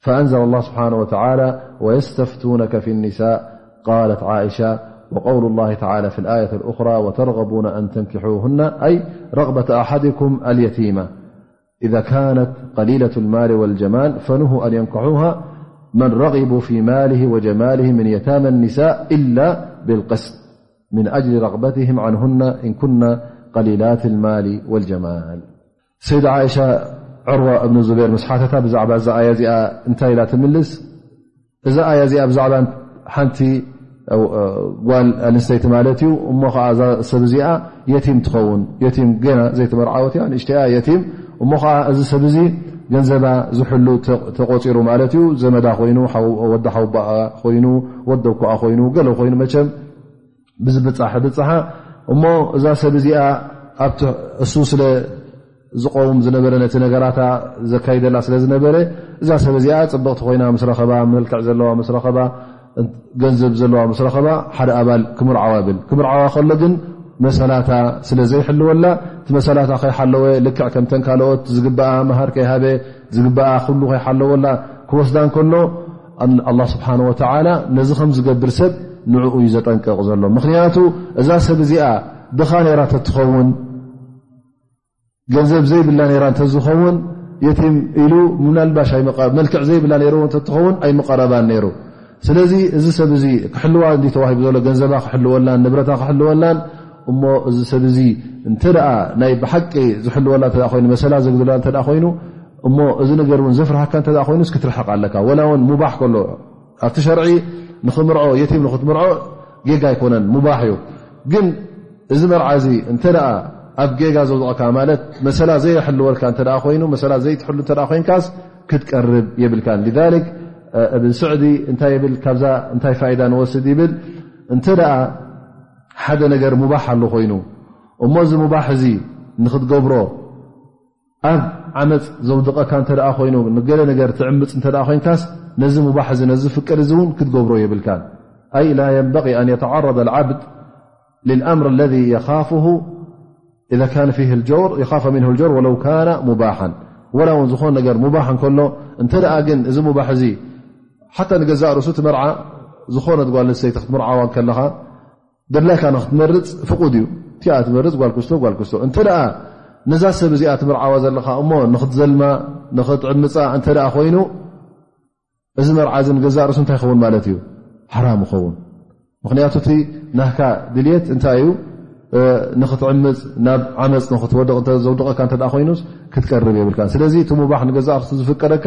فأنزل الله سبحانه وتعالى ويستفتونك في النساء قالت عائشة وقول الله تعالى في الآية الأخرى وترغبون أن تنكحوهن أي رغبة أحدكم اليتيمة إذا كانت قليلة المال والجمال فنهو أن ينكحوها من رغبوا في ماله وجماله من يتام النساء إلا بالقسط من أجل رغبትه عنه እ كن قሊلت الማل والجማل ሰይዳ ዓእሻ ዕርዋ እብኒ ዙበር ምስ ሓተታ ብዛዕባ እዛ ኣያ እዚኣ እንታይ ኢላ ትምልስ እዛ ኣያ እዚኣ ብዛዕባ ሓንቲ ጓል ኣንስተይቲ ማለት እዩ እሞ ከዓ እዛ ሰብ እዚኣ የቲም ትኸውን የቲም ገና ዘይተመርዓወት እያ ንእሽተያ የቲም እሞ ከዓ እዚ ሰብ እዚ ገንዘባ ዝሕሉ ተቆፂሩ ማለት እዩ ዘመዳ ኮይኑ ወዲ ሓውቦኣ ኮይኑ ወደብኮኣ ኮይኑ ገለ ኮይኑ መቸም ብዝብፃሕ ብፅሓ እሞ እዛ ሰብ እዚኣ ኣብቲ እሱ ስለ ዝቆውም ዝነበረ ነቲ ነገራታ ዘካይደላ ስለ ዝነበረ እዛ ሰብ እዚኣ ፅብቕቲ ኮይና ምስ ረኸባ መልክዕ ዘለዋ ምስ ረኸባ ገንዘብ ዘለዋ ምስ ረኸባ ሓደ ኣባል ክምርዓዋ ብል ክምርዓዋ ከሎ ግን መሰላታ ስለ ዘይሕልወላ እቲ መሰላታ ከይሓለወ ልክዕ ከምተን ካልኦት ዝግበኣ መሃር ከይሃበ ዝግበኣ ኩሉ ከይሓለወላ ክወስዳ እንከሎ ኣላ ስብሓን ወተዓላ ነዚ ከም ዝገብር ሰብ ንዕኡ እዩ ዘጠንቀቕ ዘሎ ምኽንያቱ እዛ ሰብ እዚኣ ድኻ ነራ ተትኸውን ገንዘብ ዘይብላ ነራ እንተዝኸውን የቲም ኢሉ ምናልባሽ መልክዕ ዘይብላ ነሩ እተትኸውን ኣይምቐረባን ነይሩ ስለዚ እዚ ሰብ እዚ ክሕልዋ እ ተዋሂቡ ዘሎ ገንዘባ ክሕልወላን ንብረታ ክሕልወላን እሞ እዚ ሰብ እዚ እንተ ናይ ብሓቂ ዝሕልወላ ኮይኑ መሰላ ዘግድላ እተ ኮይኑ እሞ እዚ ነገር ን ዘፍርሃካ እተ ኮይኑ ክትርሕቕ ኣለካ ወላ ውን ሙባሕ ከሎ ኣብቲ ሸርዒ ንኽምርዖ የቲም ንክትምርዖ ጌጋ ኣይኮነን ሙባሕ እዩ ግን እዚ መርዓ እዚ እንተ ኣብ ጌጋ ዘውዝቕካ ማለት መሰላ ዘየሕልወልካ እተ ኮይኑ መሰላ ዘይትሕሉ እተ ኮይንካስ ክትቀርብ የብልካ ሊክ እብን ስዕዲ እንታይ ይብል ካብዛ እንታይ ፋይዳ ንወስድ ይብል እንተ ሓደ ነገር ሙባሕ ኣሉ ኮይኑ እሞ እዚ ሙባሕ እዚ ንክትገብሮ ኣብ ዓመፅ ዘውድቐካ እተ ኮይኑ ገለ ነገር ትዕምፅ እተ ኮይንካስ ነዚ ሙባሕ እዚ ነዚ ፍቅድ እዚ እውን ክትገብሮ የብልካ ኣይ ላ የንበ ኣን የተዓረض ዓብድ ልኣምር ለذ የኻፍ ምን ጀር ወለው ካነ ሙባሓን ወላ እውን ዝኾነ ነገር ሙባሕ ከሎ እንተ ግን እዚ ሙባሕ እዚ ሓታ ንገዛእ ርእሱ ትመርዓ ዝኾነ ጓልሰይተ ክትምርዓዋ ከለኻ ድላይካ ንክትመርፅ ፍቁድ እዩ እቲኣ ትመርፅ ጓልክስቶ ጓልክስቶ እንተ ነዛ ሰብ እዚኣ ትምርዓዋ ዘለካ እሞ ንክትዘልማ ንክትዕምፃ እንተ ኮይኑ እዚ መርዓ እዚ ንገዛእ ርእሱ እንታይ ይኸውን ማለት እዩ ሓራም ይኸውን ምክንያቱ እቲ ናካ ድልት እንታይ እዩ ንክትዕምፅ ናብ ዓመፅ ንክትወድቕ ዘውድቐካ እተ ኮይኑ ክትቀርብ የብልካ ስለዚ እቲ ሙባሕ ንገዛእ ርሱ ዝፍቀደካ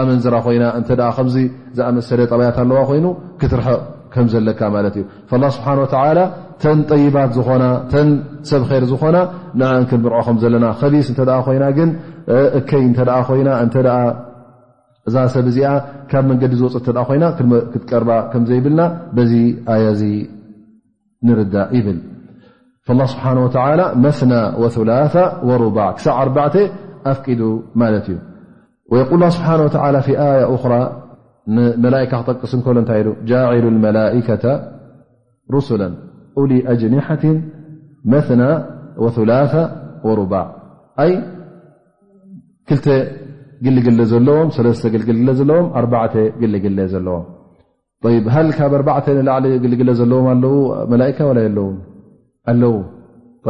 ኣመንዝራ ኮይና እተ ከምዚ ዝኣመሰለ ጠባያት ኣለዋ ኮይኑ ክትርሕቕ ከም ዘለካ ማለት እዩ ላ ስብሓን ወተላ ተን ጠይባት ዝኾና ተን ሰብ ር ዝኾና ንኣን ክንብርዖ ከም ዘለና ከቢስ እተ ኮይና ግን እከይ እተ ኮይና እተ እዛ ሰብ እዚኣ ካብ መንገዲ ዝወፅ ኮይና ክትቀርባ ከምዘይብልና በዚ ኣያ እዚ فالله سبحانه وتعلى مثنى وثلاث وربع ك بعت أفد ملت ويقول الله سبحانه وتلى في آية أخرى ملئكة قس له جاعل الملائكة رسلا ول أجنحة مثنى وثلاث وربع ل جلج م ل ل لوم ይብ ሃል ካብ ኣርባዕተ ንላዕሊ ግልግለ ዘለዎም ኣለው መላካ ዋላ የለው ኣለው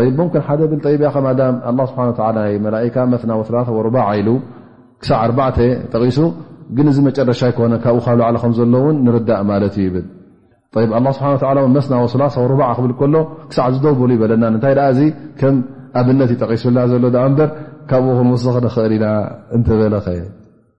ይ ምክን ሓደ ብል ጠይብያ ከ ዳ ስብሓ ናይ መላካ መና ወላ ወርባ ኢሉ ክሳዕ ኣርባዕተ ጠቂሱ ግን እዚ መጨረሻ ኣይኮነ ካብኡ ካብ ላዕሊ ከምዘሎውን ንርዳእ ማለት እዩ ይብል ብ ስብሓ መና ወላ ወርባ ክብል ከሎ ክሳዕ ዝደብሉ ይበለና እንታይ እዚ ከም ኣብነት ይጠቂሱልና ዘሎ በር ካብኡ ክንወስኽ ንኽእል ኢና እንተበለኸ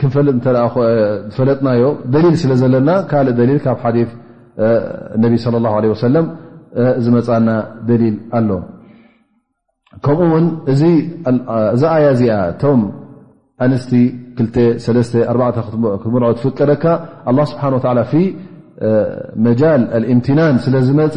ክንፈልጥ እተ ዝፈለጥናዮ ደሊል ስለ ዘለና ካልእ ደሊል ካብ ሓዲ ነቢ صለ ላه ለ ወሰለም ዝመፃና ደሊል ኣሎ ከምኡ ውን እዚ ኣያ እዚኣ እቶም ኣንስቲ 24 ክትምርዖ ትፍቀደካ ኣላ ስብሓን ወላ ፊ መጃል ኣልእምትናን ስለ ዝመፀ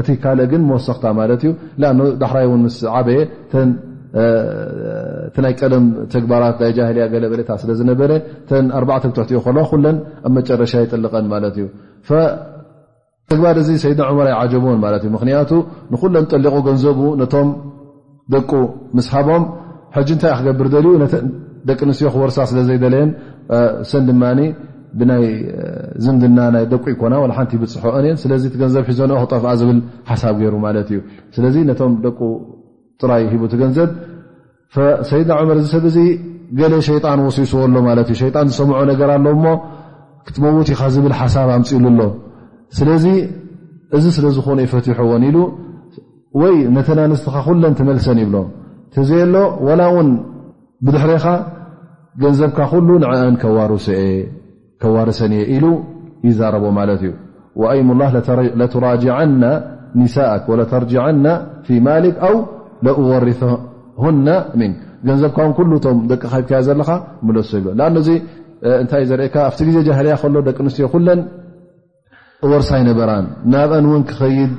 እቲ ካልእ ግን መወሰኽታ ማለት እዩ ዳሕራይ ውን ምስ ዓበየ እቲ ናይ ቀደም ተግባራት ናይ ጃህልያ ገለበለታ ስለ ዝነበረ ተን ኣርባዕተ ብትሕትኡ ከለዋ ኩለን ኣብ መጨረሻ ይጥልቐን ማለት እዩ ተግባር እዚ ሰይድና ዑመር ኣይዓጀቦን ማለት እዩ ምክንያቱ ንኩለን ጠሊቑ ገንዘቡ ነቶም ደቁ ምስ ሃቦም ሕጂ እንታይ ክገብር ደልዩ ነተን ደቂ ኣንስትዮ ክወርሳ ስለ ዘይደለየን ሰን ድማ ብናይ ዝምድና ናይ ደቁ ይኮና ላ ሓንቲ ብፅሖኦን እየን ስለዚ ገንዘብ ሒዘንኦ ክጠፍኣ ዝብል ሓሳብ ገይሩ ማለት እዩ ስለዚ ነቶም ደቁ ጥራይ ሂቡ ቲ ገንዘብ ሰይድና ዑመር እዚ ሰብ እዚ ገለ ሸይጣን ወሲስዎ ኣሎ ማለት እዩ ሸይጣን ዝሰምዖ ነገር ኣሎ እሞ ክትመውት ኢኻ ዝብል ሓሳብ ኣምፅሉ ኣሎ ስለዚ እዚ ስለ ዝኾነ ይፈትሖዎን ኢሉ ወይ ነተን ኣንስትኻ ኩለን ትመልሰን ይብሎ ተዘየሎ ዋላ እውን ብድሕሬኻ ገንዘብካ ኩሉ ንዕአን ከዋርሰን እየ ኢሉ ይዛረቦ ማለት እዩ ወኣይም ላ ለትራጅዐና ኒሳእክ ወለተርጅዐና ፊ ማሊክ ኣው ለእወርሁና ምን ገንዘብካ ውን ኩሉ እቶም ደቂ ካሂብካዮ ዘለኻ ምለሶ ይብሎ ኣ እዚ እንታይ ዘርእካ ኣብቲ ግዜ ጃህርያ ከሎ ደቂ ኣንስትዮ ኩለን ወርሲ ኣይነበራን ናብአን ውን ክኸይድ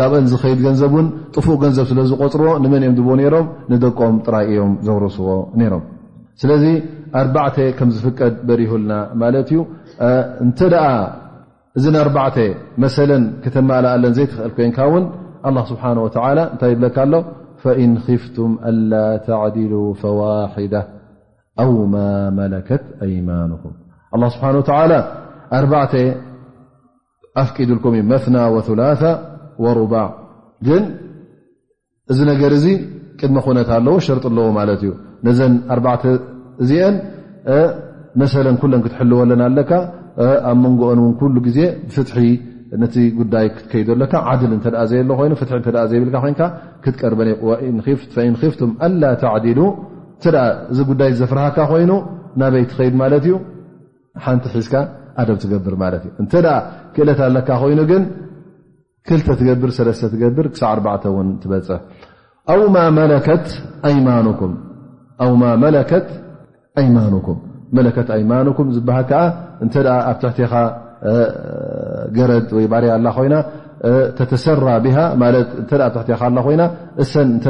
ናብአን ዝኸይድ ገንዘብ ውን ጥፉእ ገንዘብ ስለ ዝቆፅርዎ ንመን እዮም ድቦ ነይሮም ንደቆም ጥራይ እዮም ዘውርስዎ ነይሮም ስለዚ ኣርባዕተ ከም ዝፍቀድ በሪሁልና ማለት እዩ እንተ ደኣ እዚ ንኣርባዕተ መሰለን ክተማእላኣለን ዘይትኽእል ኮንካ ውን ኣላ ስብሓን ወተላ እንታይ ይብለካ ኣሎ ፈኢን ኽፍቱም ኣላ ተዕድሉ ፈዋሒዳ ኣው ማ መለከት ኣይማኑኩም ኣላ ስብሓን ወተዓላ ኣርባዕተ ኣፍቂድልኩም እዩ መትና ወላታ ወሩባዕ ግን እዚ ነገር እዚ ቅድሚ ኩነት ኣለዎ ሸርጢ ኣለዎ ማለት እዩ ነዘን ኣርባዕተ እዚአን መሰለን ኩለን ክትሕልወለን ኣለካ ኣብ መንጎኦን እውን ኩሉ ግዜ ብፍትሒ ነቲ ጉዳይ ክትከይዶ ኣለካ ዓድል እተ ዘየሎ ኮይኑ ፍትሒ እተ ዘይብልካ ኮይንካ ክትቀርበን ን ፈኢን ክፍቱም ኣላ ተዕዲሉ እተ እዚ ጉዳይ ዘፍርሃካ ኮይኑ ናበይ ትኸይድ ማለት እዩ ሓንቲ ሒዝካ ኣደብ ትገብር ማለት እዩ እተ ክእለት ኣለካ ኮይኑ ግን ክልተ ትገብር ሰለስተ ትገብር ክሳዕ ኣርባዕተ ውን ትበፅሕ ኣው ማ መለከት ኣይማኑኩም መለከት ኣይማኑኩም ዝበሃል ከዓ እተ ኣብ ትሕትኻ ገረድ ወይ ባርያ ኣላ ኮይና ተተሰራ ብሃ ማለት እተ ትሕትኻ ኣላ ኮይና እሰን እተ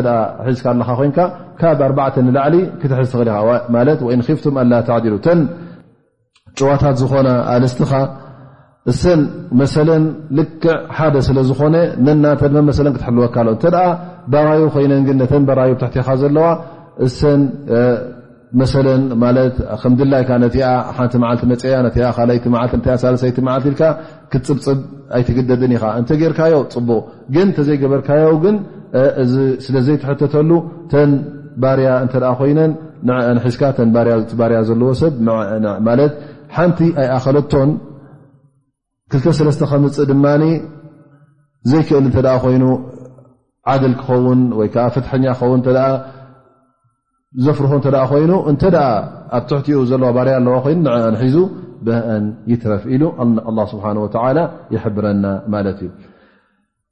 ሒዝካ ኣለኻ ኮንካ ካብ ኣርባዕተ ንላዕሊ ክትሕዝ ትኽእል ኢኻ ማለት ወይን ኺፍቱም ኣላ ተዕዲሉ እተን ጭዋታት ዝኾና ኣንስትኻ እሰን መሰለን ልክዕ ሓደ ስለ ዝኾነ ነናተ ድማ መሰለን ክትሕልወካ ኣሎ እተ ባራዩ ኮይነን ግን ነተን በራዩ ትሕትኻ ዘለዋ እሰን መሰለ ማለት ከም ድላይካ ነቲኣ ሓንቲ መዓልቲ መፅያ ነ ካይቲ መዓልቲ ነ ሳለሰይቲ መዓልቲ ኢልካ ክትፅብፅብ ኣይትግደድን ኢኻ እንተጌርካዮ ፅቡቕ ግን እተዘይገበርካዮ ግን እዚ ስለ ዘይትሕተተሉ ተን ባርያ እንተ ኮይነን ንዐአን ሒዝካ ተ ባርያ ዘለዎ ሰብ ማለት ሓንቲ ኣይኣኸለቶን ክልተ ሰለስተ ከምፅእ ድማ ዘይክእል እንተ ኮይኑ ዓድል ክኸውን ወይ ከዓ ፍትሐኛ ክኸውን እተ ዘፍርሆ እተ ኮይኑ እንተ ኣብ ትሕቲኡ ዘለዋ ባርያ ኣለዋ ኮይኑ ን ንሒዙ ብሀአን ይትረፍ ኢሉ ስብሓ ይሕብረና ማለት እዩ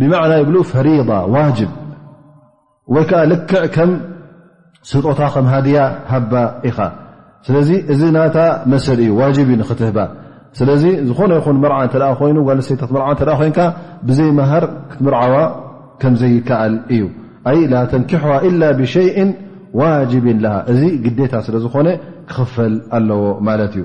ብማዕና ይብሉ ፈሪض ዋጅብ ወይ ከዓ ልክዕ ከም ስጦታ ከም ሃድያ ሃባ ኢኻ ስለዚ እዚ ናታ መሰል እዩ ዋጅብ እዩ ንክትህባ ስለዚ ዝኾነ ይኹን መርዓ እተ ኮይኑ ጓልሰይቲ ክትምርዓ እተ ኮይንካ ብዘይ መሃር ክትምርዓዋ ከምዘይከኣል እዩ ኣይ ላተንኪሖዋ ኢላ ብሸይ ዋጅብን ለሃ እዚ ግዴታ ስለ ዝኾነ ክኽፈል ኣለዎ ማለት እዩ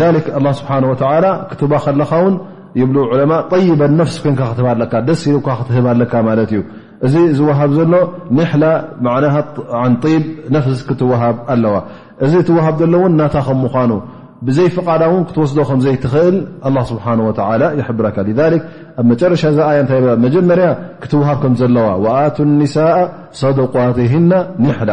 ذሊክ ኣላ ስብሓን ወተላ ክትባ ከለኻ ውን ይብሉ ዑለማ ጠይበ ነፍሲ ኮንካ ክትባ ኣለካ ደስ ኢልካ ክትህብ ኣለካ ማለት እዩ እዚ ዝወሃብ ዘሎ ኒሕላ ማዓናሃ ን ጢብ ነፍስ ክትወሃብ ኣለዋ እዚ ትወሃብ ዘሎ እውን ናታ ከም ምኳኑ ብዘይ ፍቓዳ እውን ክትወስዶ ከምዘይትኽእል ኣላ ስብሓን ወተላ ይሕብረካ ሊክ ኣብ መጨረሻ እዛ ኣያ እንታይ ብ መጀመርያ ክትውሃብ ከም ዘለዋ ወኣቱ ኒሳء ሰዱቃትህና ኒሕላ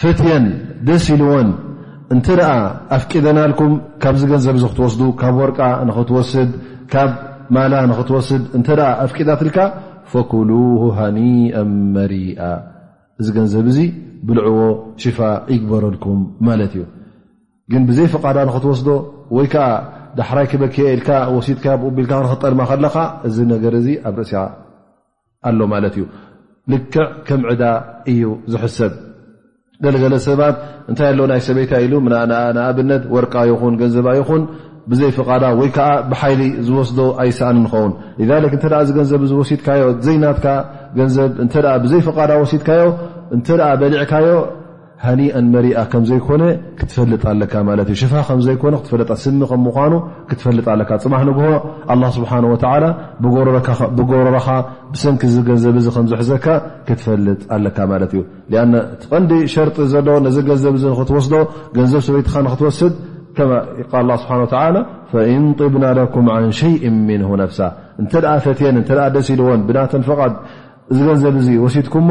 ፈትየን ደስ ኢልወን እንተ ኣፍቂደናልኩም ካብዚ ገንዘብ እዚ ክትወስዱ ካብ ወርቃ ንኽትወስድ ካብ ማላ ንኽትወስድ እንተ ኣፍቂዳትልካ ፈኩሉ ሃኒኣ መሪኣ እዚ ገንዘብ እዚ ብልዕዎ ሽፋ ይግበረልኩም ማለት እዩ ግን ብዘይ ፍቓዳ ንኽትወስዶ ወይ ከዓ ዳሕራይ ክበክየ ኢልካ ወሲድካ ብኡቢልካ ንክትጠልማ ከለኻ እዚ ነገር እዚ ኣብ ርእሲኻ ኣሎ ማለት እዩ ልክዕ ከም ዕዳ እዩ ዝሕሰብ ገለገለ ሰባት እንታይ ኣሎ ናይ ሰበይታ ኢሉ ንኣብነት ወርቃ ይኹን ገንዘባ ይኹን ብዘይ ፍቓዳ ወይ ከዓ ብሓይሊ ዝወስዶ ኣይሰኣን ንኸውን እተ እዚ ገንዘብ እ ወሲድካዮ ዘይናትካ ገንዘብ እተ ብዘይ ፍቓዳ ወሲድካዮ እተ በሊዕካዮ ሃኒኣን መሪኣ ከም ዘይኮነ ክትፈልጥ ኣለካ ማለት እዩ ሽፋ ከም ዘይኮነ ክትፈልጣ ስሚ ከም ምኳኑ ክትፈልጥ ኣለካ ፅባሕ ንግሆ ኣላ ስብሓን ወተዓላ ብጎረረኻ ብሰንኪ እዚ ገንዘብ እዚ ከም ዝሕዘካ ክትፈልጥ ኣለካ ማለት እዩ ሊኣነ እቲ ቐንዲ ሸርጢ ዘሎ ነዚ ገንዘብ እዚ ንክትወስዶ ገንዘብ ሰበይትኻ ንክትወስድ ከማ ቃል ስብሓ ወተላ ፈእን ጥብና ለኩም ዓን ሸይእ ምንሁ ነፍሳ እንተ ፈትየን እንተ ደስ ኢልዎን ብናተን ፍቓድ እዚ ገንዘብ እዚ ወሲድኩምሞ